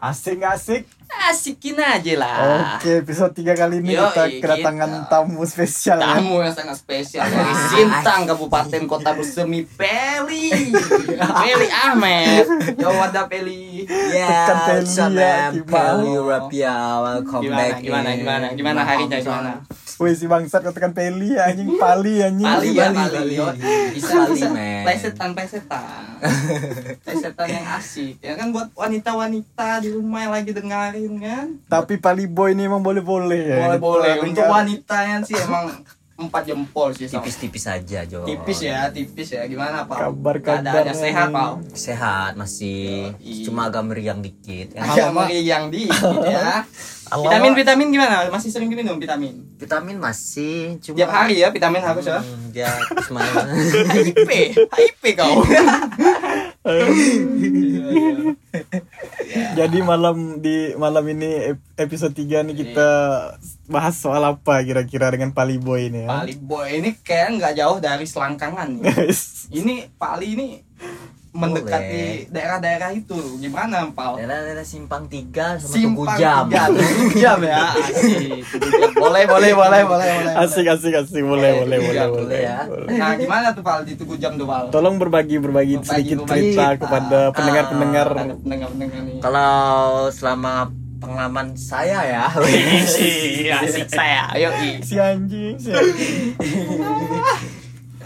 Asik asik? Asikin aja lah. Oke, episode 3 kali ini Yoi, kita kedatangan kita. tamu spesial ya. Tamu yang sangat spesial dari Sintang Kabupaten Kota Bersemi Peli Peli Ahmed Yo what up Peli Tekan Yeah, Peli what's up, ya, gimana? Peli Rapia, welcome Gimana back. gimana in. gimana Gimana harinya gimana Wih si bangsat katakan Peli anjing. Pali anjing. Pali ya Pali Bisa man. Plesetan plesetan. Plesetan yang asik Ya kan? Buat wanita-wanita di rumah yang lagi dengerin kan? Tapi Pali Boy ini emang boleh-boleh ya. Boleh boleh Kita Untuk wanita yang sih emang empat jempol sih sama. Tipis-tipis aja, Jo. tipis ya tipis ya gimana pak Kabar-kabar keadaannya sehat pak Sehat masih, Yoi. cuma agak meriang dikit. Ya. agak meriang dikit ya Alamak. vitamin vitamin gimana masih sering minum vitamin Vitamin masih, cuma tiap hari ya vitamin harus ya Hmm, dia cuma HIP HIP kau Jadi malam di malam ini ep- episode 3 nih kita bahas soal apa kira-kira dengan Pali Boy ini ya. Pali boy ini kayak nggak jauh dari selangkangan ini Pali ini mendekati daerah-daerah itu gimana Pal? daerah-daerah simpang tiga sama Simpang Tugu jam. tiga, Tugu jam ya asik jam. boleh boleh boleh boleh boleh Asik asik asik boleh Eh, boleh boleh boleh. boleh ya. boleh. nah gimana tuh Pal di Tugu jam tuh Pal Tolong berbagi berbagi Berbagi, sedikit berbagi cerita cerita. kepada pendengar-pendengar. Ah, pendengar-pendengar nih Kalau selama pengalaman saya ya, asik saya ayo Si anjing, si anjing.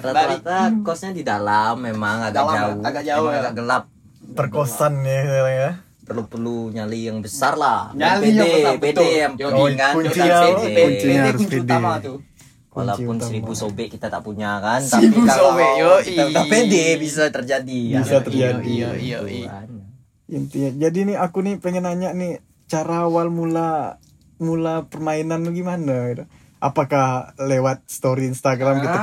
rata-rata kosnya di dalam memang agak Dalam, jauh, agak jauh ya. agak gelap. Perkosan ya ya. perlu-perlu nyali yang besar lah Nyali PD, yang besar, PD yang kan kuncinya- Kita PD, harus kunci PD. utama tuh walaupun Kunci seribu sobek kita tak punya kan Seribu tapi kalau sobek, yo, kita udah PD bisa terjadi Bisa Ya, terjadi. Iya, iya, iya. Kan. Intinya. Jadi nih aku nih pengen nanya nih cara awal mula mula permainan lu gimana gitu. Apakah lewat story Instagram gitu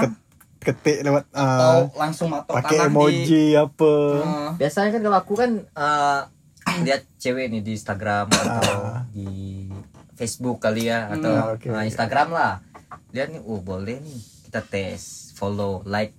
ketik lewat atau uh, langsung matok pakai emoji apa. di Ah, biasanya kan kalau aku kan eh, lihat cewek nih di Instagram atau Ah. di Facebook kali ya Hmm, atau oke, eh, oke. Instagram lah lihat nih oh boleh nih kita tes follow like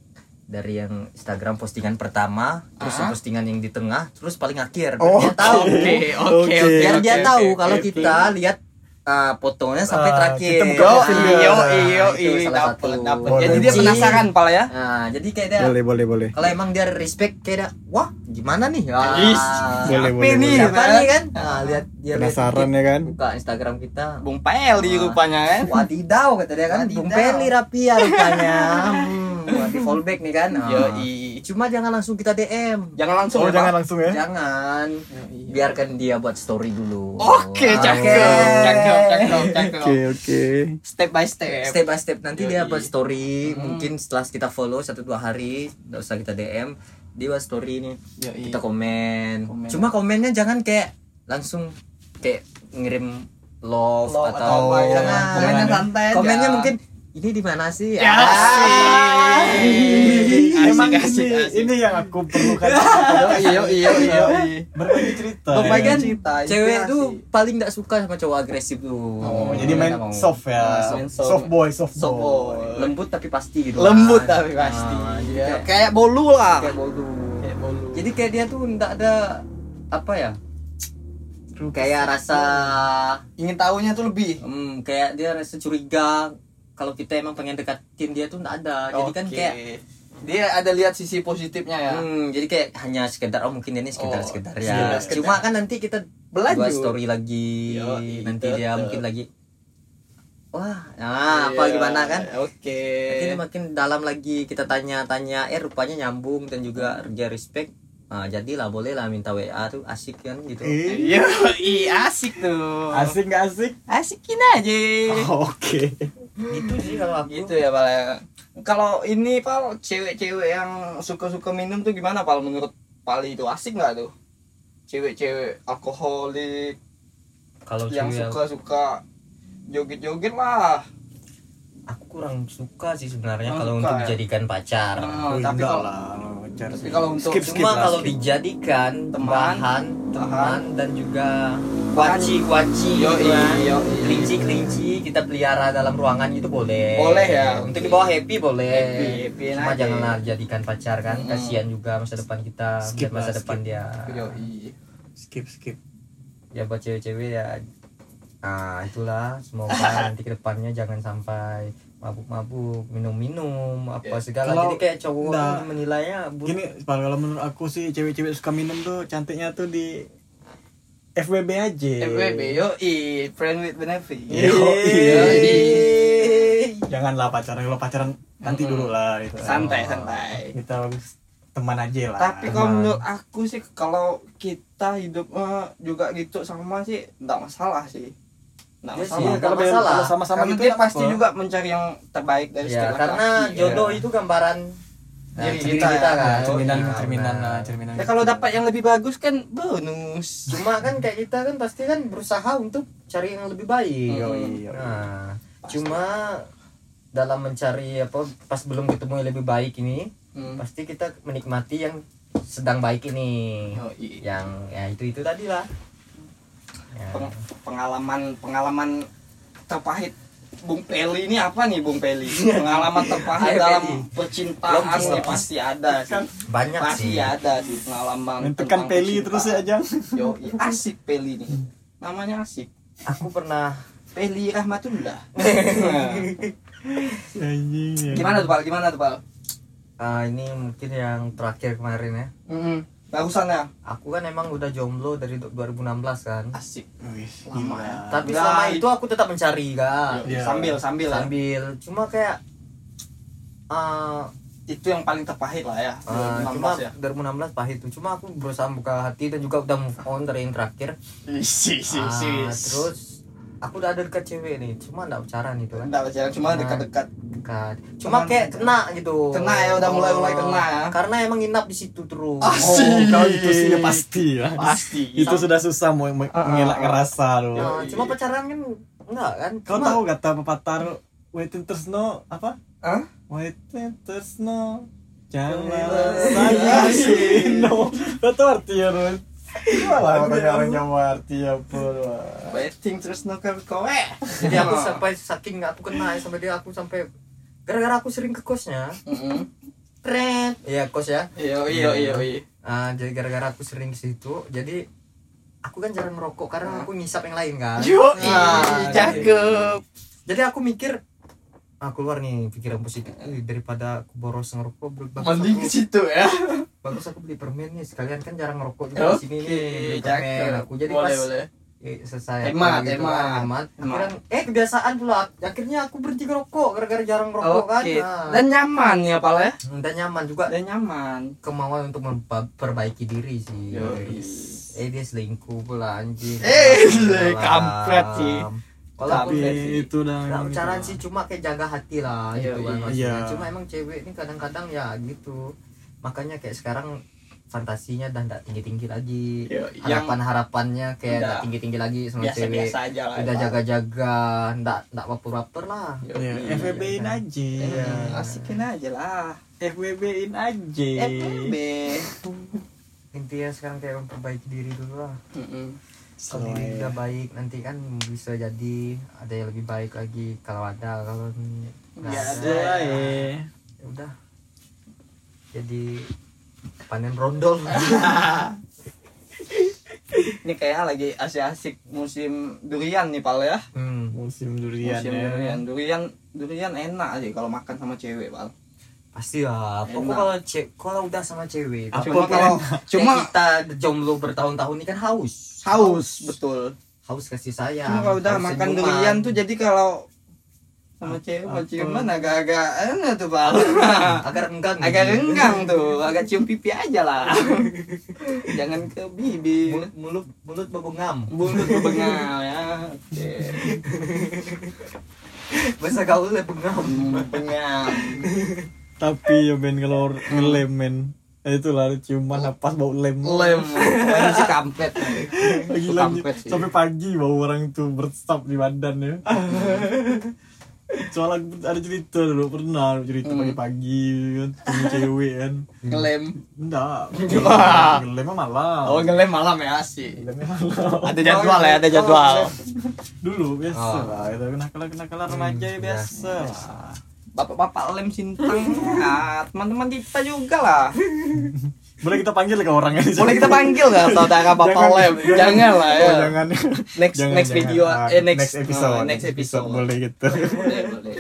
dari yang Instagram postingan pertama terus Ah. postingan yang di tengah terus paling akhir biar Oh, dia tahu Oke, oke, Oke. oke. biar dia oke, tahu oke, kalau oke. kita lihat uh, fotonya sampai Ah, terakhir kita buka Yo, Nah, dia. iyo, Nah, iyo, itu iyo, salah dapet, satu. dapet. Boleh. Jadi dia penasaran, pal ya? nah jadi kayak dia Boleh boleh boleh. kalau emang dia respect kayak dia wah gimana nih ah, Is, Boleh, boleh, nih, boleh. siapa kan? nih kan nah, lihat dia Penasaran ya kan? buka Instagram kita Bung Peli Ah. rupanya kan? wadidaw kata dia kan Wadidaw. Bung Peli rapi ya rupanya hmm, wah, di fallback nih kan Ah. Yoi. Cuma jangan langsung kita DM Jangan langsung Oh ya, Pak. jangan langsung ya. jangan biarkan dia buat story dulu Oke, cakep, cakep, cakep, cakep. Oke oke. Step by step. step by step nanti dia Yoi. buat story Hmm. mungkin setelah kita follow satu dua hari nggak usah kita DM dia buat story Yoi. kita komen. Komen. cuma komennya jangan kayak langsung kayak ngirim love, Love atau, apa ya. jangan Komennya santai aja. komennya mungkin ini di mana sih Ya, Ah. asik. Emang Asik, ini, asik. ini yang aku perlukan. Iya, iya, iya. Berbagi cerita. Berbagi ya. cerita, cewek tuh paling nggak suka sama cowok agresif tuh Oh, jadi main soft ya. Ah, soft, main soft. soft boy, soft, Soft boy. lembut tapi pasti gitu Lembut kan. tapi pasti. Ah, Ya, kayak, bolu lah. kayak bolu Kayak bolu. jadi kayak dia tuh nggak ada apa ya kayak rasa ingin tahunya tuh lebih. hmm, kayak dia rasa curiga kalau kita emang pengen deketin dia tuh nggak ada jadi kan Oke. kayak dia ada lihat sisi positifnya ya. hmm, jadi kayak hanya sekedar oh mungkin ini sekedar Oh, sekedar ya sekedar. cuma kan nanti kita buat story lagi Yoi, nanti betul, dia mungkin lagi wah nah apa Iya, gimana kan Oke. nanti dia makin dalam lagi kita tanya-tanya eh rupanya nyambung dan juga dia respect nah, jadilah boleh lah minta WA tuh asik kan gitu Iya, iya asik tuh. asik nggak asik? Asikin aja. Oke. Itu sih kalau aku Gitu ya, Pal. ya. Kalau ini Pal, cewek-cewek yang suka-suka minum tuh gimana Pal menurut Pali itu asik nggak tuh? Cewek-cewek alkoholik kalau yang cewek suka-suka joget-joget lah. aku kurang suka sih sebenarnya kalau untuk ya? dijadikan pacar Oh, Oh, tapi kalau lah, wajar tapi sih. kalau untuk- skip skip cuma kalau skip. dijadikan Teman, bahan bahan. teman dan juga kuaci kuaci Yoi, yoi. kelinci kelinci kita pelihara dalam ruangan itu boleh Boleh ya, untuk dibawa happy boleh Happy, happy cuma janganlah jadikan pacar kan Mm-mm. kasihan juga masa depan kita Skip masa lah, depan skip. dia Yoi. skip skip ya buat cewek-cewek ya nah itulah semoga nanti ke depannya jangan sampai mabuk-mabuk minum-minum apa Ya, segala kalau- jadi kayak cowok nah, menilainya buruk. Gini, kalau menurut aku sih cewek-cewek suka minum tuh cantiknya tuh di FWB aja. FWB yo i friend with benefit Yo. Janganlah pacaran, kalau pacaran nanti dulu lah itu. santai santai Kita teman aja lah. tapi kalau menurut aku sih kalau kita hidup eh, juga gitu sama sih enggak masalah sih Iya sih, Iya, nggak kalau beda- masalah. kalau sama-sama gitu dia nggak pasti juga mencari yang terbaik dari ya setiap karena laki-laki. jodoh Ya. itu gambaran nah, diri kita, kita, ya. kan cerminan Iya, cerminan lah, cerminan. ya kalau dapat yang lebih bagus kan bonus cuma kan kayak kita kan pasti kan berusaha untuk cari yang lebih baik Yoi, yoi. nah Pasti. cuma dalam mencari apa pas belum ketemu yang lebih baik ini Hmm. pasti kita menikmati yang sedang baik ini Yoi. yang ya itu itu tadi lah. Peng- pengalaman pengalaman terpahit Bung Peli ini apa nih Bung Peli? Pengalaman terpahit Ayo, dalam percintaan nih logis. pasti ada sih. banyak Pasti sih ada sih pengalaman. Tentang peli terus ya, percintaan. Jang. Yo, asik Peli nih. Namanya asik. aku pernah Peli Rahmatullah. Ya. Gimana tuh Pal? Gimana tuh Pal? ah, ini mungkin yang terakhir kemarin ya Bagusan ya? aku kan emang udah jomblo dari 2016 kan Asik. Wih, Lama ya. tapi Nah, selama itu- itu aku tetap mencari kan Iya. Sambil sambil ya. sambil cuma kayak ah, Itu yang paling terpahit lah ya. ah, cuma 2016 ya. 2016 pahit tuh cuma aku berusaha buka hati dan juga udah move on dari yang terakhir Isi isi Ah, terus aku udah ada dekat cewek nih cuma nggak pacaran itu kan Enggak pacaran cuma dekat-dekat. dekat cuma Cuman- kayak kena gitu Kena ya, udah mulai-mulai kena ya. karena emang nginap di situ terus Asik. Oh, kalau itu sih ya pasti lah. Pasti. Itu sudah susah mau Ah, ah, ngelak ah. ngerasa loh. Nah, cuma pacaran kan enggak kan Kau Cuma- tahu kata pepatah waiting tersno apa? Hah? Waiting tersno jangan Jangan saya sino. Kau tahu artinya? Malah tanya orang Jawa arti apa lah. Waiting terus nuker kowe. jadi aku sampai saking aku kena ya, sampai dia aku sampai gara-gara aku sering ke kosnya Heeh. Pret. Iya kos ya. Iya iya iya iya. Ah, jadi gara-gara aku sering ke situ, jadi aku kan jarang merokok karena aku ngisap yang lain kan. Yo, Nah, cakep. Jadi aku mikir ah keluar nih pikiran positif "Eh, daripada aku boros ngerokok Mending aku, ke situ ya. Bagus aku beli permen nih sekalian kan jarang ngerokok juga di sini nih beli permen aku jadi boleh pas boleh. eh, selesai Hemat, aku gitu hemat. kan, hemat. Hemat. Akhirnya- eh kebiasaan pula akhirnya aku berhenti ngerokok gara-gara jarang ngerokok kan Oke. Nah, Dan nyaman ya, Pal ya. dan nyaman juga Dan nyaman. kemauan untuk memperbaiki diri sih Yoi. eh dia selingkuh pula anjing Eh, kampret sih. kalau aku Tapi itu udah nggak pacaran sih cuma kayak jaga hati lah Iya, gitu kan iya. maksudnya Iya. cuma emang cewek ini kadang-kadang ya gitu makanya kayak sekarang fantasinya udah nggak tinggi-tinggi lagi Yo, yang harapan harapannya kayak nggak tinggi-tinggi lagi sama cewek biasa-biasa aja lah. udah Pal. jaga-jaga nggak nggak baper-baper lah Yo, Ya, iya. FWB-in aja. Iya. Asikin aja lah. FWB-in aja. FWB. intinya sekarang kayak memperbaiki diri dulu lah Heeh. kalau diri ya. udah baik nanti kan bisa jadi ada yang lebih baik lagi kalau ada kalau nggak ada Ada lah ya. ya udah jadi panen rondol Ini kayak lagi asik-asik musim durian nih, Pal ya. hmm, Musim durian musim ya. durian. Durian durian enak sih kalau makan sama cewek, Pal. pasti lah pokoknya kalau cewek kalau udah sama cewek Apa Cuma pun kalau cuma kita jomblo bertahun-tahun ini kan haus haus betul. haus kasih sayang Cuma kalau udah makan senyuman. durian tuh jadi kalau sama cewek mau ciuman agak-agak enak tuh Pal. agak enggang agak renggang tuh, agak cium pipi aja lah. Jangan ke bibir. mulut mulut mulut berbengam Buntut berbengal ya. Oke. bahasa gaulnya bengam Bengam. Tapi ya men kalau ngelem men. Eh, itu lah ciuman napas bau lem. Lem. Ini sih kampret. Gila kampret sih. sampai pagi bau orang itu bersap di badan ya. Soalnya ada cerita dulu pernah cerita Hmm. pagi-pagi kan sama cewek kan. Ngelem. Enggak. Wah. Ngelemnya malam. Oh, ngelem malam ya sih. Ngelemnya malam. Ada jadwal ya, ada jadwal. Dulu biasa Oh. lah itu kenakalan-kenakalan remaja ya Hmm, biasa biasa. lah. Bapak-bapak lem sintang. Nah, teman-teman kita juga lah. Boleh kita panggil ke orangnya di sini? Boleh kita panggil nggak saudara Bapak Jangan, Lem? Jangan lah ya. Oh, jangan. Next Jangan, next jangan. video Ah, eh next episode. oh, next episode. boleh gitu. boleh boleh.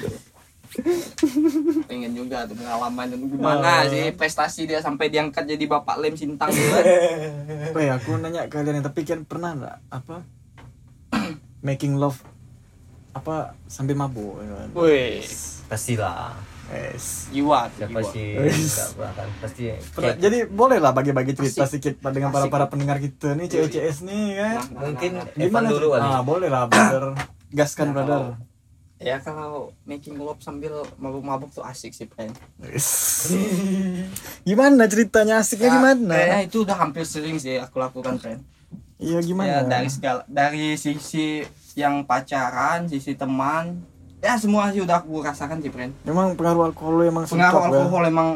Pengen juga tuh pengalaman dan gimana Ah. sih prestasi dia sampai diangkat jadi Bapak Lem Sintang gitu kan. Weh, aku nanya kalian tapi kan pernah nggak apa making love apa sambil mabuk ya kan? Wih, pastilah Yes. jiwa siapa jiwa. sih pasti Pernah- kayak- jadi boleh lah bagi-bagi cerita Asik. sedikit dengan para para pendengar kita nih cewek CS nih kan. Nah, nah, mungkin nah, nah. Evan Gimana dulu Ah, boleh lah brother. Gaskan Nah, brother. kalau- Ya kalau making love sambil mabuk-mabuk tuh asik sih, friend. Yes. gimana ceritanya asiknya Ya, gimana? Kayaknya itu udah hampir sering sih aku lakukan, friend. Iya Ya, gimana? dari segala dari sisi yang pacaran, sisi teman, ya semua sih udah aku rasakan sih, friend. Memang pengaruh alkohol emang Pengaruh alkohol emang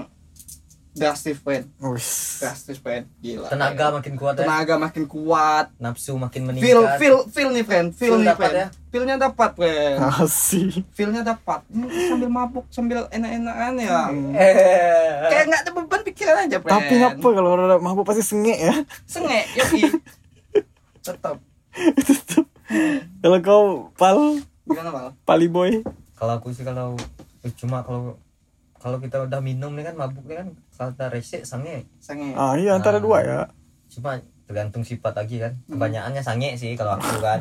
drastis, friend. ya. Drastis, friend. Gila. tenaga makin kuat ya tenaga makin kuat. nafsu makin meningkat Feel feel feel nih, friend. Feel, Feel nih, dapat friend. ya? Feelnya dapat, friend. Asik. Feelnya dapat. Ini sambil mabuk, sambil enak-enakan ya. eh Kayak nggak ada beban pikiran aja, friend. Tapi ngapa kalau orang mabuk pasti sengek ya? Sengek, yoi. Tetap. Kalau kau pal Gimana, Mal? pali boy. kalau aku sih kalau cuma kalau kalau kita udah minum nih kan mabuk nih kan kalau kita resek sange Sengek. Ah iya antara Ah. dua ya. cuma tergantung sifat lagi kan kebanyakannya sange sih kalau aku kan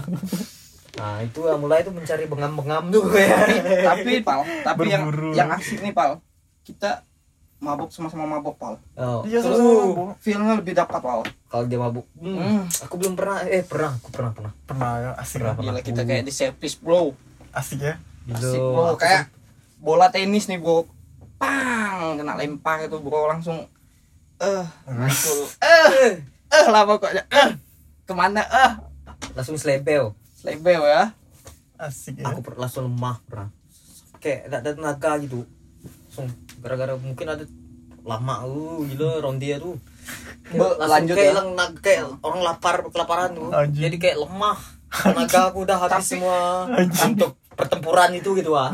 nah itu mulai itu mencari bengam-bengam tuh ya tapi pal tapi yang Berburu. yang asik nih pal kita mabuk sama-sama mabuk pal. Oh, Iya Terus sama mabuk. feelnya lebih dapat pal. Kalau dia mabuk. Hmm, Hmm. aku belum pernah eh pernah aku pernah pernah. Pernah ya. Asik Pernah, lah. gila kita kayak di servis bro. Asik ya. asik Gitu. bro. Aku kayak bola tenis nih bro. Pang kena lempar itu bro. Langsung eh langsung eh eh lah pokoknya. Eh ke mana? Eh. Langsung selebel. Lebel ya. Asik ya. aku per- langsung lemah pernah. Kayak tidak ada tenaga gitu gara-gara mungkin ada lama uh gila ronde tuh Be, langsung lanjut kayak ya. kayak orang lapar kelaparan tuh Anjing. jadi kayak lemah tenaga aku udah habis Tapi- semua untuk pertempuran itu gitu ah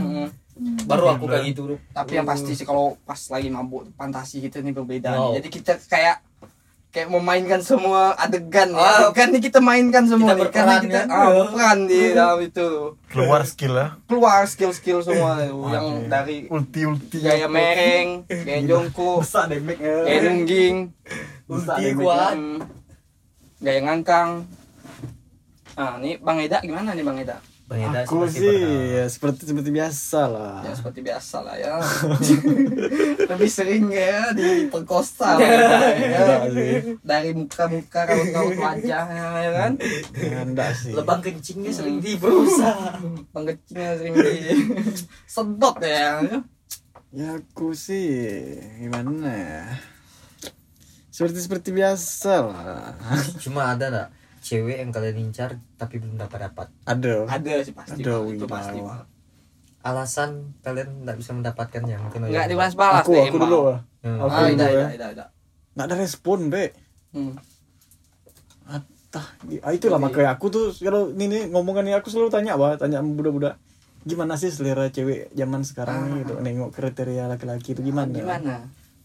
Hmm. baru aku kayak gitu tuh tapi yang pasti sih kalau pas lagi mabuk fantasi kita nih berbeda. Wow. jadi kita kayak kayak memainkan semua adegan ya Ah. adegan nih kita mainkan semua Kita nih karena kita kan? ah, berperan di dalam itu Keluar skill ya. keluar skill-skill semua tuh, yang Oke. dari ulti ulti. gaya mereng gaya jongkok Besar back ya. gaya nungging ulti kuat hmm, gaya ngangkang ah ini bang Eda gimana nih bang Eda Bang Eda Aku seperti sih pernah. ya seperti seperti biasa lah. ya seperti biasa lah ya lebih sering ya diperkosa lah, ya. Enggak dari muka-muka raut-raut wajahnya ya kan Ya, enggak sih. lebang kencingnya sering diberusaha pengecingnya sering di sedot ya Ya aku sih gimana ya? Seperti seperti biasa lah. cuma ada nggak cewek yang kalian incar tapi belum dapat dapat Ada. ada sih pasti Ada, itu wih, pasti alasan kalian nggak bisa mendapatkannya mungkin nggak ada. dibahas-bahas Aku deh, aku Mbak. dulu lah. Hmm. Aku ah dulu tidak ya. tidak tidak tidak Nggak ada respon, Be. hmm. Atah, ah, itulah Jadi- makanya aku tuh kalau ini ini aku selalu tanya bah, tanya budak-budak. Gimana sih selera cewek zaman sekarang nih gitu, nengok kriteria laki-laki itu gimana? gimana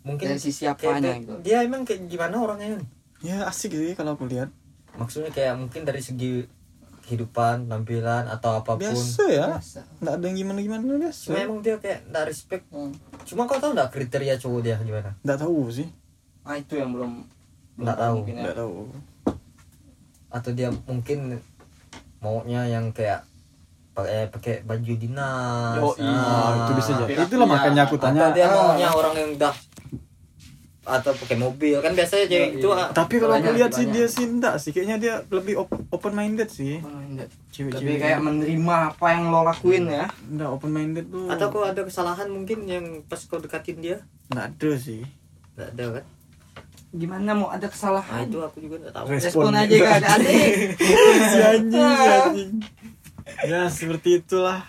mungkin dari sisi apanya gitu dia emang kayak gimana orangnya Ya asik sih kalau aku lihat. Maksudnya kayak mungkin dari segi kehidupan tampilan atau apa pun Biasa ya. Nggak ada yang gimana-gimana biasa. cuma emang dia kayak nggak respect Hmm. cuma kau tahu nggak kriteria cowok dia gimana Nggak tahu sih. ah itu yang belum Nggak tahu. ya. Nggak tahu. atau dia mungkin maunya yang kayak pakai pakai baju dinas Yoi. Ah, itu bisa jadi. Iya. Itulah makanya aku tanya. atau dia ah, maunya orang yang udah atau pakai mobil kan biasanya cewek itu ah, Tapi kalau aku lihat sih dia sih enggak sih. Kayaknya dia lebih open minded sih. Oh, enggak. Cewek-cewek. lebih kayak menerima apa yang lo lakuin ya Enggak open minded tuh. atau kau ada kesalahan mungkin yang pas kau dekatin dia Enggak ada sih. nggak ada kan gimana mau ada nah kesalahan itu aku juga nggak tahu Respon. respon aja gak ada adik si anjing, si anjing. Ya seperti itulah.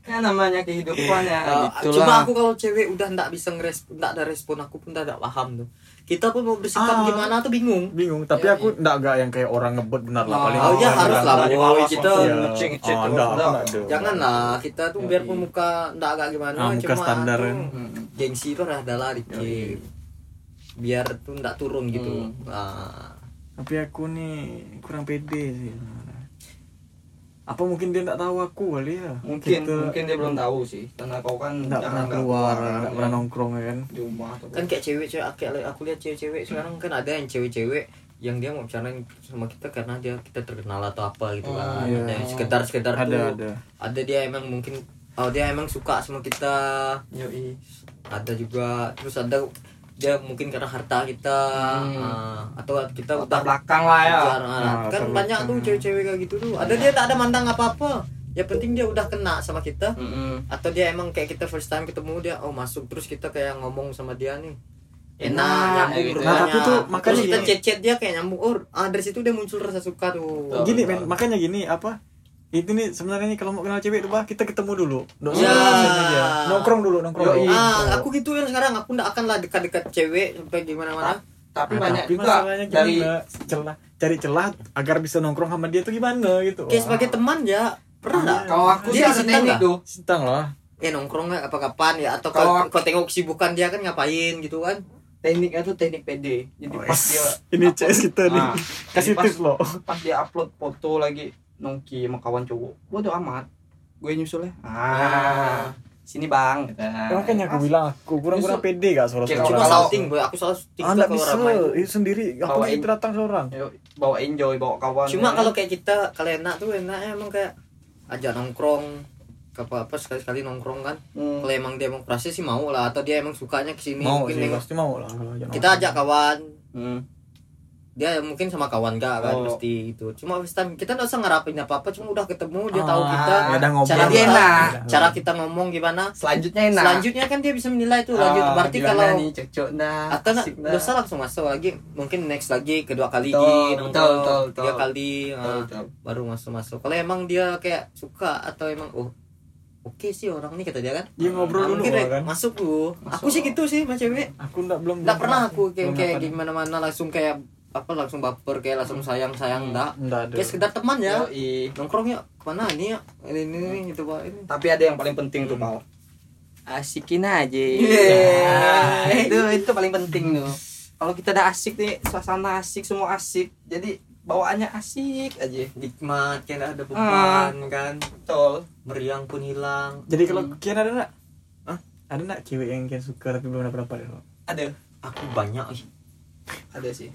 ya namanya kehidupan ya Uh, gitulah cuma aku kalau cewek udah nggak bisa ngerespon nggak ada respon aku pun nggak paham tuh kita pun mau bersikap Ah. gimana tuh bingung Bingung, tapi Ya, aku enggak enggak yang kayak orang ngebet benar lah Oh, paling. oh, iya, enggak, harus lah, Kita langsung. ngecek- ngecek Oh, enggak ada. janganlah kita tuh biarpun muka nggak agak gimana Ah, muka cuma standar, tuh gengsi itu ada lah dikit biar tuh nggak turun gitu Hmm. Ah. tapi aku nih kurang pede sih apa mungkin dia nggak tahu aku kali ya? Mungkin Kita mungkin dia belum tahu sih. Karena kau kan nggak pernah keluar nggak pernah nongkrong ya kan? di rumah kan kayak cewek-cewek aku, aku lihat cewek-cewek sekarang kan ada yang cewek-cewek yang dia mau bicarain sama kita karena dia kita terkenal atau apa gitu kan. Iya. ada yang sekedar sekedar ada tuh. ada. Ada dia emang mungkin oh dia emang suka sama kita. Yoi. ada juga terus ada dia mungkin karena harta kita Hmm. ah, atau kita udah belakang lah ya Kejar, ah, Nah, kan banyak tuh cewek-cewek kayak gitu tuh ada dia tak ada mandang apa-apa ya penting dia udah kena sama kita Mm-mm. atau dia emang kayak kita first time ketemu dia oh masuk terus kita kayak ngomong sama dia nih Enak, enak nyambung gitu. Nah, tapi tuh terus makanya kita gini. chat chat dia kayak nyambung oh ah dari situ dia muncul rasa suka tuh Betul. gini men makanya gini apa itu nih sebenarnya nih kalau mau kenal cewek tuh bah kita ketemu dulu. Nggak Ya. nongkrong dulu nongkrong. Yoi. ah aku gitu yang sekarang. Aku nggak akan lah dekat-dekat cewek sampai gimana mana tapi Nah, banyak tapi juga. dari celah cari celah agar bisa nongkrong sama dia tuh gimana gitu. Kayak sebagai teman ya pernah nggak kalau aku sih Dia ada disita teknik nggak? tuh sintang lah. Eh nongkrong nggak apa kapan ya. Atau Kalau kau, kau tengok kesibukan dia kan ngapain gitu kan? Tekniknya tuh teknik PD jadi Oh, pas dia ini CS kita nih. Ah, kasih tips loh. pas dia upload foto lagi nongki sama kawan cowok bodo amat gue nyusul ya ah sini bang Gitu. makanya aku bilang aku kurang-kurang pede gak suara Kayak cuma salting boy aku selalu salting ah tuh kalau bisa ramai tuh. itu sendiri aku Bawain. kita datang seorang bawa enjoy bawa kawan cuma ya. kalau kayak kita kalau enak tuh enaknya emang kayak ajak nongkrong apa apa sekali sekali nongkrong kan Hmm. kalau emang dia mau kerasa sih mau lah atau dia emang sukanya ke sini mau mungkin sih pasti mau lah kita ajak kawan Hmm. Dia mungkin sama kawan gak kan Oh. pasti itu cuma first time kita nggak usah ngarapin apa apa cuma udah ketemu dia tahu Ah, kita ya udah ngobrol cara Dia kita enak. cara kita ngomong gimana. Selanjutnya enak. Selanjutnya kan dia bisa menilai tuh lanjut. Ah, berarti kalau nih cocok dah atau nggak usah langsung masuk lagi. Mungkin next lagi kedua kali Betul, betul, tiga kali Betul, ah, betul. baru masuk masuk kalau emang dia kayak suka atau emang oh oke sih orang ini kata dia kan. Dia ngobrol Nah, dulu mungkin kan? masuk dulu aku sih gitu sih sama cewek. Aku nggak belum nggak pernah aku kayak kayak gimana mana langsung kayak apa langsung baper kayak langsung sayang sayang enggak nggak ada. Kayak sekedar teman ya. Yoi. nongkrong yuk ke mana ini ya ini ini, ini gitu pak. Ini. Tapi ada yang paling penting tuh pal asikin aja. Yeah. Nah, itu itu paling penting tuh. Kalau kita udah asik nih suasana asik semua asik jadi bawaannya asik aja. Nikmat kayak ada beban kan? Betul. Meriang pun hilang. Jadi kalau Hmm. kian ada nggak Hah? ada nggak cewek yang kian suka tapi belum dapat dapat ya ada. Aku banyak. Ada sih.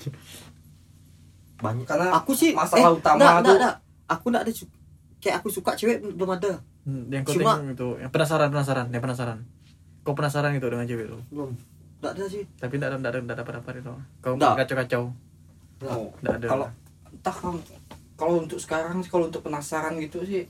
Banyak. Karena aku sih masalah eh, utama enggak, tuh- enggak, enggak. aku enggak ada kayak aku suka cewek belum ada. Hmm, yang kau Cuma- itu yang penasaran penasaran yang penasaran. Kau penasaran gitu dengan cewek itu belum. Enggak ada sih. Tapi nggak ada nggak ada nggak dapat dapat itu kau Nggak. kacau kacau Oh, nggak ada. Kalau entah kalau kalau untuk sekarang sih kalau untuk penasaran gitu sih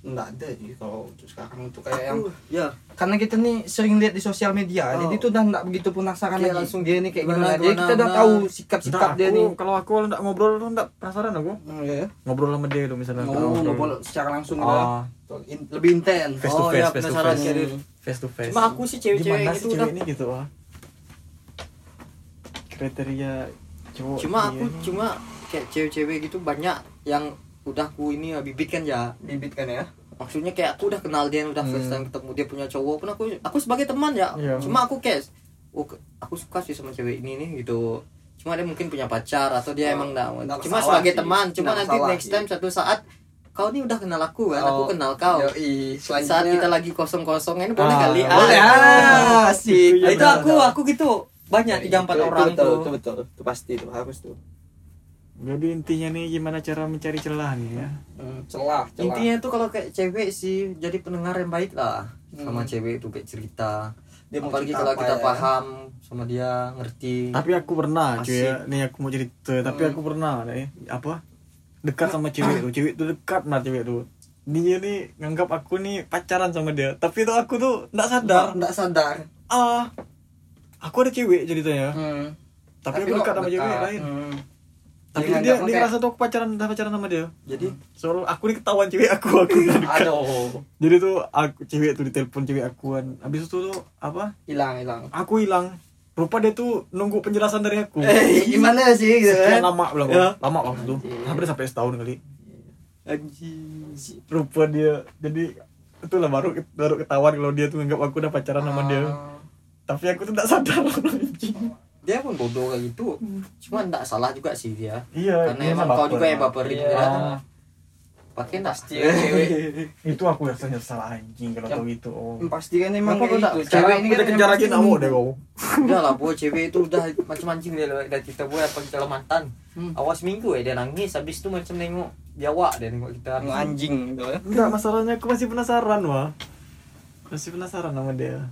nggak ada sih kalau untuk sekarang. Itu kayak yang ya. karena kita nih sering lihat di sosial media Oh. jadi tuh udah nggak begitu penasaran lagi. langsung dia nih kayak gimana, gimana, jadi kita udah nah. tahu sikap-sikap dia nih. kalau aku kalau nggak ngobrol tuh nggak penasaran aku. Oh, iya. ngobrol sama dia itu misalnya mau ngobrol. secara langsung udah In- lebih intens. Face to Oh, face, iya, face to penasaran face. kayak dia. face to face. Cuma aku sih cewek-cewek gimana gitu sih udah. cewek ini gitu ah? Kriteria cowok cuma aku cuma kayak cewek-cewek gitu banyak yang udah aku ini ya, bibit kan ya bibit kan ya? Maksudnya kayak aku udah kenal dia udah first time ketemu dia punya cowok pun aku aku sebagai teman ya Iya. cuma aku kayak oh, aku suka sih sama cewek ini nih gitu. Cuma dia mungkin punya pacar atau dia Oh, emang enggak nggak cuma sebagai sih. teman cuma nanti masalah next sih. time satu saat kau nih udah kenal aku kan? Aku Oh, kenal kau. Yoi, saat kita lagi kosong kosong ini boleh Ah, kali boleh. Ah asik Iya, Ah, itu aku aku gitu banyak tiga empat Itu- itu orang betul, tuh. itu betul itu pasti itu harus tuh jadi intinya nih gimana cara mencari celah nih ya? Hmm, celah celah. Intinya tuh kalau kayak cewek sih jadi pendengar yang baik lah sama Hmm. cewek itu kayak cerita. Dia mau apalagi cerita kalau apa kita ya? paham sama dia ngerti. Tapi aku pernah cuy ya. Nih aku mau cerita tapi Hmm. aku pernah nih. Apa? Dekat sama cewek tuh cewek tuh dekat nah cewek tuh. Dia nih nganggap aku nih pacaran sama dia tapi tuh aku tuh nggak sadar. Nggak sadar. Ah aku ada cewek ceritanya. Hmm. tapi, aku lo dekat sama cewek lain. Hmm. Tapi Dia dia dia ngerasa tuh aku pacaran udah pacaran sama dia. Jadi? Soal aku nih ketahuan cewek aku aku dekat. aduh. Jadi tuh aku cewek tuh ditelepon cewek akuan. Habis itu tuh apa? Hilang hilang. Aku hilang. Rupa dia tuh nunggu penjelasan dari aku. Eh gimana sih gitu kan? lama bilang Ya. lama waktu itu Anjing. hampir sampai setahun kali. Anjing. Rupa dia. Jadi itulah baru baru ketahuan kalau dia tuh nganggap aku udah pacaran sama dia. Ah. tapi aku tuh tidak sadar. Anjing dia pun bodoh kayak gitu. Cuma enggak salah juga sih dia. Iya karena emang kau baper, juga yang baperin Iya. dia pakai enggak pasti ya cewek. Itu aku rasanya salah anjing kalau tau gitu oh. pasti kan emang kayak tak- gitu? cewek ini kan kejar lagi pasti kamu deh kau udah lah boy cewek itu udah macam anjing dia dari kita boy apa kita mantan? Hmm. awas minggu ya dia nangis habis itu macam nengok biawak dia nengok kita. Anjing gitu ya enggak masalahnya aku masih penasaran wah masih penasaran sama dia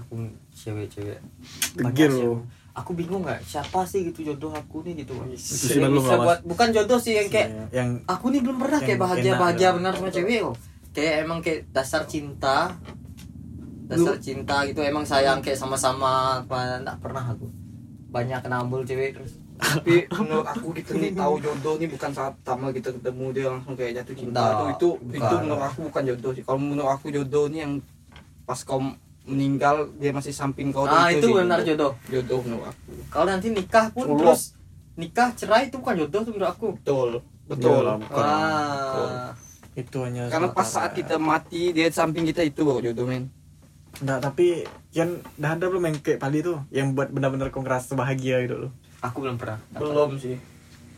aku cewek-cewek. Banyak sih. lo aku bingung nggak siapa sih gitu jodoh aku nih gitu. Itu bisa buat bukan jodoh sih yang kayak yang aku nih belum pernah kayak bahagia enak bahagia lah. benar sama cewek kok kayak emang kayak dasar cinta. Dasar cinta gitu emang sayang kayak sama-sama apa enggak pernah aku. Banyak nambul cewek terus. Tapi menurut aku kita nih tahu jodoh nih bukan saat pertama kita ketemu dia langsung kayak jatuh cinta. Tuh itu bukan. itu menurut aku bukan jodoh sih. Kalau menurut aku jodoh nih yang pas kau meninggal dia masih samping kau ah itu sih benar jodoh. Jodoh menurut aku. Kalau nanti nikah pun Allah. terus nikah cerai itu bukan jodoh tuh menurut aku. Betul betul. bukan. wah itu hanya karena pas saat kita mati dia di samping kita itu baru jodoh men. Enggak, tapi yang dah ada belum yang kayak Pali tuh yang buat benar-benar kau ngerasa bahagia gitu loh. aku belum pernah. Belum sih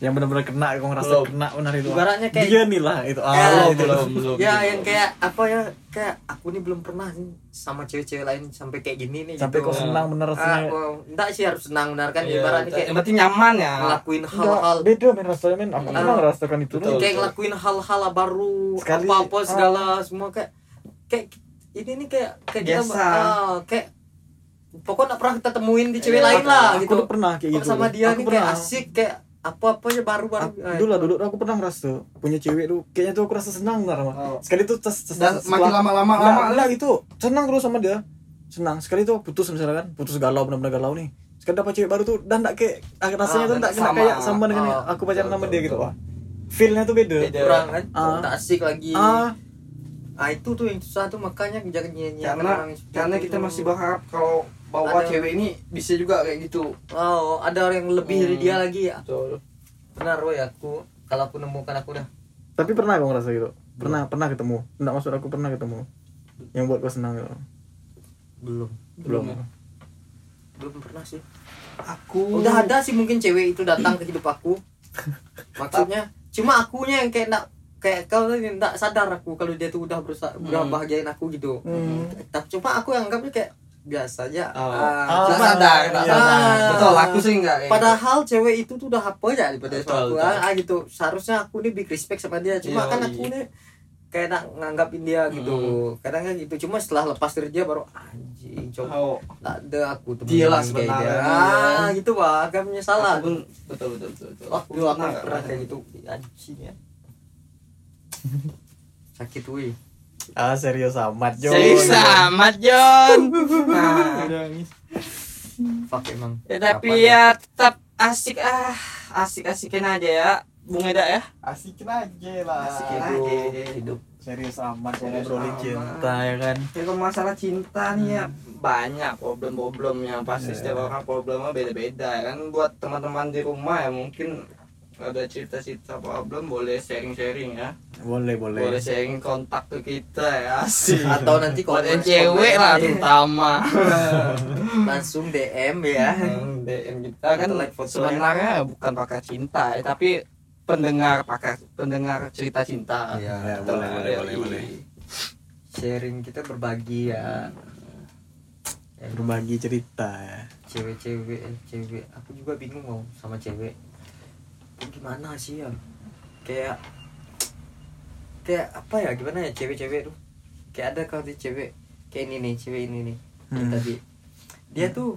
Yang benar-benar kena kau ngerasa Belum. kena benar itu. Ibaratnya kayak- dia nih lah itu. Ya, Ah, belum itu. belum belum ya yang kayak apa ya kayak aku nih belum pernah nih sama cewek-cewek lain sampai kayak gini nih Sampai gitu. kau senang bener ah, rasanya. wow. enggak sih harus senang benar kan Iya, ibaratnya kayak yang penting nyaman ya ngelakuin hal-hal beda men rasanya men. Aku Ah. pernah ngerasakan itu. Betul. kayak ngelakuin hal-hal baru Sekali, apa-apa ah. segala semua kayak kayak ini nih kayak kayak kita Biasa. ah, kayak pokoknya pernah kita temuin di cewek Iya, lain lah aku gitu pernah kayak gitu. sama dia aku nih pernah. kayak asik kayak apa-apa aja baru-baru Aku- dulu lah dulu aku pernah merasa punya cewek tuh kayaknya tuh aku rasa senang benar mah. Oh. Sekali tuh tes, tes, makin lama-lama lama nggak gitu. Senang terus sama dia. Senang. Sekali tuh putus misalnya kan putus galau benar-benar galau nih. Sekali dapat cewek baru tuh dan nggak kayak ah, rasanya Ah, tuh dan kena sama. kayak sama dengan Ah, aku pacaran sama dia gitu wah feelnya tuh beda, Beda. kurang kan? Ah. tak asik lagi. Ah ah itu tuh yang susah tuh makanya jangan nyanyi karena karena kita masih berharap kalau bahwa Ada- cewek ini bisa juga kayak gitu. Oh ada orang yang lebih dari Hmm. dia lagi ya? betul. Benar Roy aku kalau aku nemukan aku dah. Tapi pernah kau ngerasa gitu? Pernah pernah ketemu? Nggak maksud aku pernah ketemu. Yang buat kau senang gitu? Belum. Belum. Ya? belum pernah sih. Aku udah ada sih mungkin cewek itu datang ke hidup aku. Maksudnya cuma akunya yang kayak enggak kayak kau tadi enggak sadar aku kalau dia tuh udah berusaha udah Hmm. bahagiain aku gitu Hmm. tapi cuma aku yang anggapnya kayak biasa aja Oh. Tak cuma- sadar iya. sadar betul aku sih enggak gitu. padahal cewek itu tuh udah apa aja daripada Betul, aku betul. ah, gitu seharusnya aku nih big respect sama dia cuma Iya, kan aku nih kayak nak nganggapin dia gitu kadang kan gitu cuma setelah lepas dari dia baru anjing coba Oh, tak ada aku temen Dia lah kayak sebenarnya. dia. ah gitu pak kan aku pun betul betul betul, betul. waktu aku pernah kayak gitu anjing ya sakit wih ah serius amat Jo serius amat John nah fuck emang. Ya, tapi Kapan ya tetap asik ah. Asik asikin aja ya Bung Eda ya. Asikin aja lah. Asikin hidup aja. hidup. Serius amat ngobrolin cinta ya kan? Ya kalau masalah cinta nih ya banyak problem-problemnya pasti Iya. setiap orang problemnya beda-beda ya kan? Buat teman-teman di rumah ya mungkin ada cerita-cerita problem boleh sharing-sharing ya. Boleh boleh. Boleh sharing kontak ke kita ya. Sih atau nanti komen- cewek lah terutama. Langsung DM ya. DM kita kan like sebenarnya bukan pakar cinta ya, tapi pendengar pakar pendengar cerita cinta. Iya, Ya, Betul, boleh, boleh, boleh, boleh. sharing kita berbagi ya. Berbagi cerita ya. Cewek-cewek eh, cewek. Aku juga bingung mau sama cewek gimana sih ya? Kayak kayak apa ya? Gimana ya cewek-cewek tuh? Kayak ada kalau di cewek kayak ini nih cewek ini nih Hmm. tadi. Dia tuh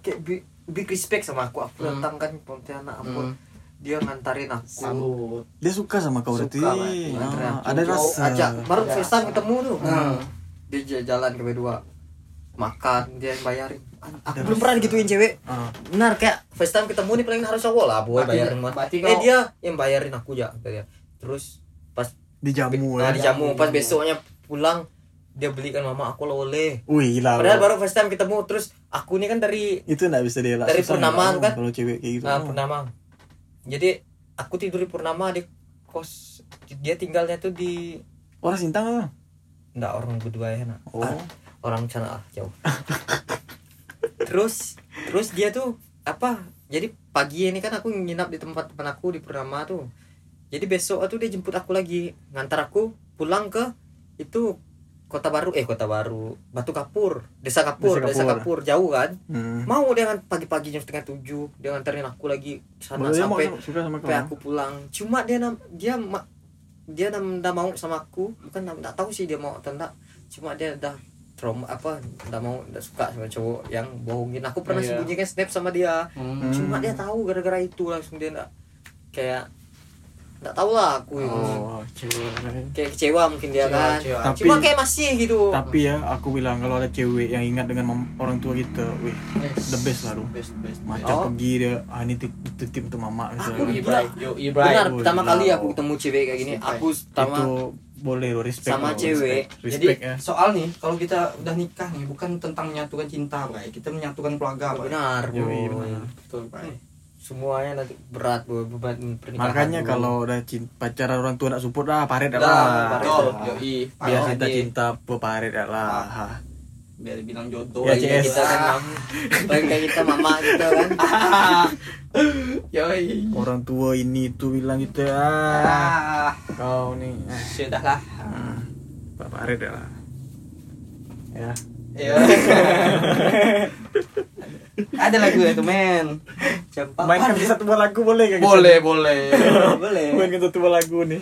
kayak big, big respect sama aku. Aku Hmm. datang kan Pontianak ampun. Hmm. dia ngantarin aku. Sambut. Dia suka sama kau berarti? Suka, Ah, aku. ada rasa. Ajak baru Ada first time rasa. ketemu tuh. Hmm. dia jalan ke berdua makan dia yang bayarin aku belum pernah rasa. digituin cewek. Ah, benar kayak first time ketemu nih paling harus cowok lah boy Berarti- bayarin mah. Eh kau- dia yang bayarin aku ya terus pas dijamu nah, ya? dijamu. Pas besoknya pulang dia belikan mama aku oleh. Wih gila padahal baru first time ketemu terus aku ini kan dari itu nggak bisa dia Dari Purnama kan? kalau cewek kayak gitu. Nah, Purnama. Jadi aku tidur di Purnama di kos dia tinggalnya tuh di orang sintang apa? Enggak orang berdua ya nak. Oh. Ah, orang sana ah, jauh terus terus dia tuh apa jadi pagi ini kan aku nginap di tempat teman aku di Purnama tuh. Jadi besok tuh dia jemput aku lagi. Ngantar aku pulang ke itu kota baru eh kota baru Batu Kapur desa Kapur Desa desa Kapur. Kapur, jauh kan? Hmm. mau dia kan pagi-pagi jam setengah tujuh dia nganterin aku lagi sana mau sampai sama- suka sama sampai aku pulang. Cuma dia nam dia ma- dia nam nggak mau sama aku. Bukan nggak tahu sih dia mau atau enggak cuma dia udah trauma apa nggak mau nggak suka sama cowok yang bohongin aku pernah Iya. sembunyikan snap sama dia Hmm. cuma dia tahu gara-gara itu langsung dia nggak kayak nggak tahu lah aku itu Oh, cewek. kayak kecewa mungkin dia Kecewa, kan kecewa. Tapi- cuma kayak masih gitu Tapi ya aku bilang kalau ada cewek yang ingat dengan orang tua kita, wih, the best lah tuh. best best Macam Oh. pergi dia, ah ini titip, titip untuk mama Aku misalnya. Yo, gila. benar Oh, pertama gila. kali aku ketemu cewek kayak gini aku pertama Itu boleh loh respect. Sama loh, cewek. Respect, Jadi respect ya. soal nih kalau kita udah nikah nih bukan tentang menyatukan cinta, Bray. Kita menyatukan keluarga, Bray. benar Yoi, boy. benar. Betul, Bray. semuanya nanti berat boy, beban pernikahan Makanya kalau udah cinta, pacaran orang tua nak support lah, paret dah Dah, lah. betul. Ah. Yoi. Biar cinta cinta paret dah lah. Ah. Biar bilang jodoh Ya, aja CS. kita kan mam kayak kita mama gitu kan Yoi. Orang tua ini tuh bilang gitu ah. Ah, Kau nih, ah. sudahlah. Hmm. Pak paret dah lah. Ya. Ya. Ada lagu itu, men. Mainkan satu buah lagu boleh kan? Boleh, boleh. boleh Mainkan satu buah lagu nih.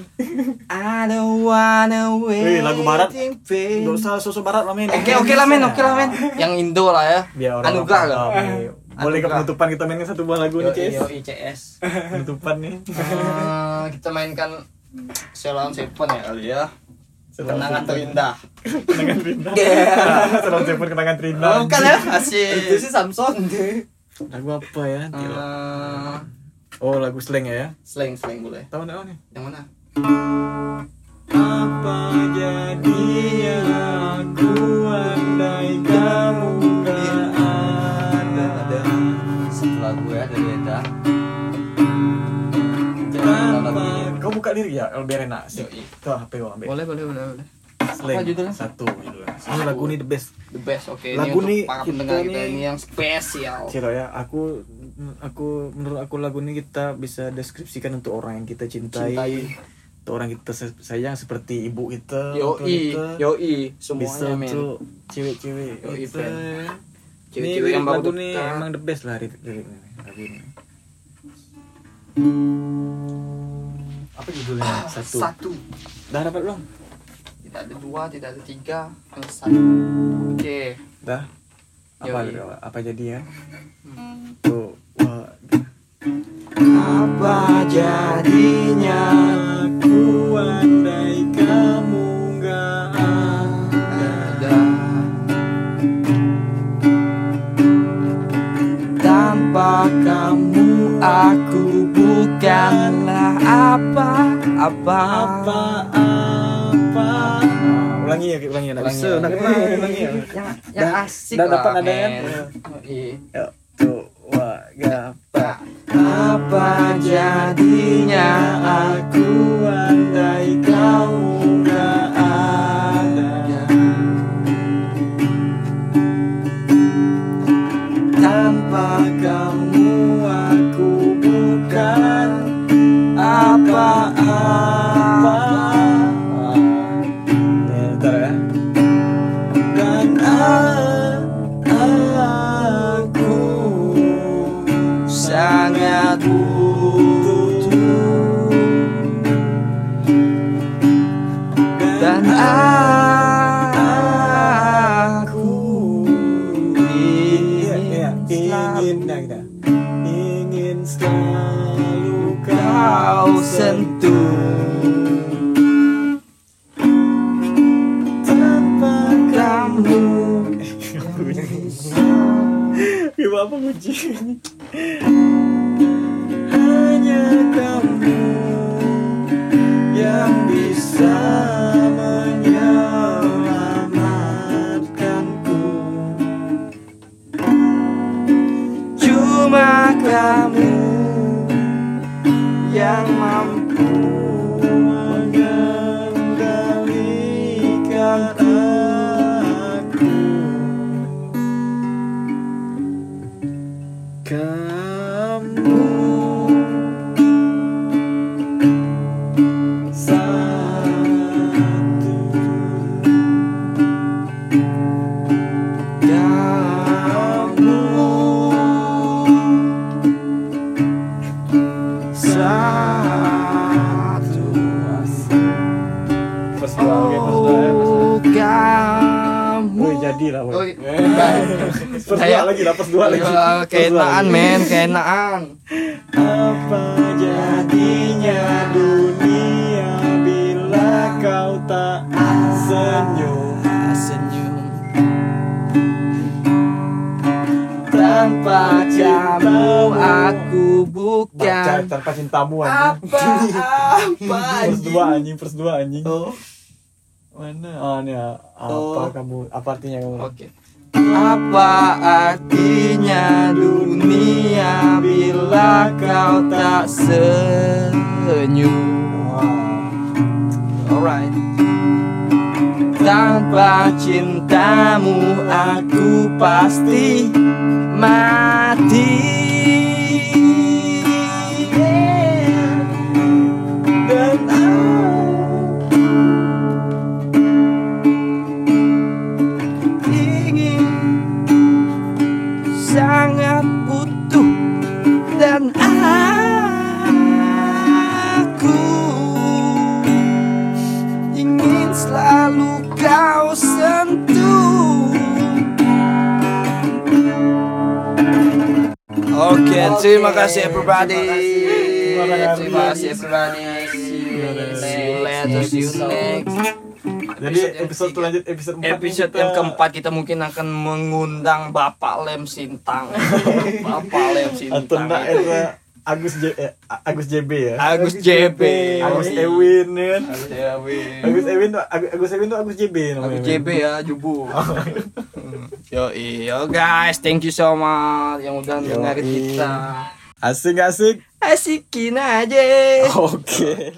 I don't wanna wait. Wih, lagu barat. Oke, Gak usah sosok barat lah men. oke lah men, oke lah men. Yang Indo lah ya. Biar orang Anugerah lah. Boleh ke penutupan kita mainkan satu buah lagu Yo, nih, Cis? yo, ICS. Penutupan nih. Eh, kita mainkan Selon Seven ya kali ya. Kenangan terindah. Kenangan terindah. Yeah. Sedang telepon kenangan terindah. Bukan ya? itu Asik. sih Samson Lagu apa ya? Eh, Oh, lagu slang ya? slang slang boleh. Tahu enggak nih? Yang mana? Apa jadinya aku andai kamu gak ada satu lagu ya dari Eda Kenapa? Kau buka lirik ya? Kalau biar enak sih. Yoi. Tuh HP gua ambil. Boleh, boleh, boleh, boleh. Slang. Apa judulnya? Satu judulnya. Ini lagu ini the best. The best, oke. Lagu ini untuk para kita pendengar kita nih- ini yang spesial. Ciro ya, aku aku menurut aku lagu ini kita bisa deskripsikan untuk orang yang kita cintai, Cintai. untuk orang kita sayang seperti ibu kita, Yoi, kita. yoi, bisa semuanya men. untuk cewek-cewek kita. Ini Cewek-cewek yang baru lagu dekat. emang the best lah lirik- liriknya lagu ini. Apa judulnya? Satu. Satu. Dah dapat belum? Tidak ada dua, tidak ada tiga, hanya satu. Oke. Dah. Apa Yoi. apa jadi ya? Tuh. Wah. Apa jadinya aku andai kamu gak ada Tanpa kamu aku bukanlah apa-apa apa apa ulangi ya ulangi ya Ulangi bisa ya. kenal ulangi ya Yang, yang asik lah dapat ada kan? tuh wah gapa Apa jadinya aku andai kamu gak ada? Tanpa kamu aku bukan apa-apa Gimana festival ya, oh, kamu. Uy, jadi lah woy. saya lagi lah plus dua lagi. Kenaan men kenaan apa jadinya dunia bila kau tak senyum? Senyum. Tanpa cintamu. aku bukan. Tanpa cintamu anjing. Apa apa anjing Pers dua anjing pers dua anjing. Oh. Mana? Oh ini ya. Apa Oh. kamu, apa artinya kamu? Oke Apa artinya dunia bila kau tak senyum Wah. Alright Tanpa cintamu aku pasti mati terima kasih everybody. Terima kasih everybody. See you later, see you next. Jadi episode lanjut episode 4 Episode yang keempat kita mungkin akan mengundang Bapak Lem Sintang. Bapak Lem Atau Sintang. era Agus J eh, Agus JB ya. Agus JB. Agus Ewin ya kan. Agus Ewin. Agus Ewin tuh Agus Agus Ewin tuh Agus JB namanya. Agus JB ya, Jubu. Yo, yo guys, thank you so much yang udah dengerin kita. Asik asik. Asikin aja. Oke.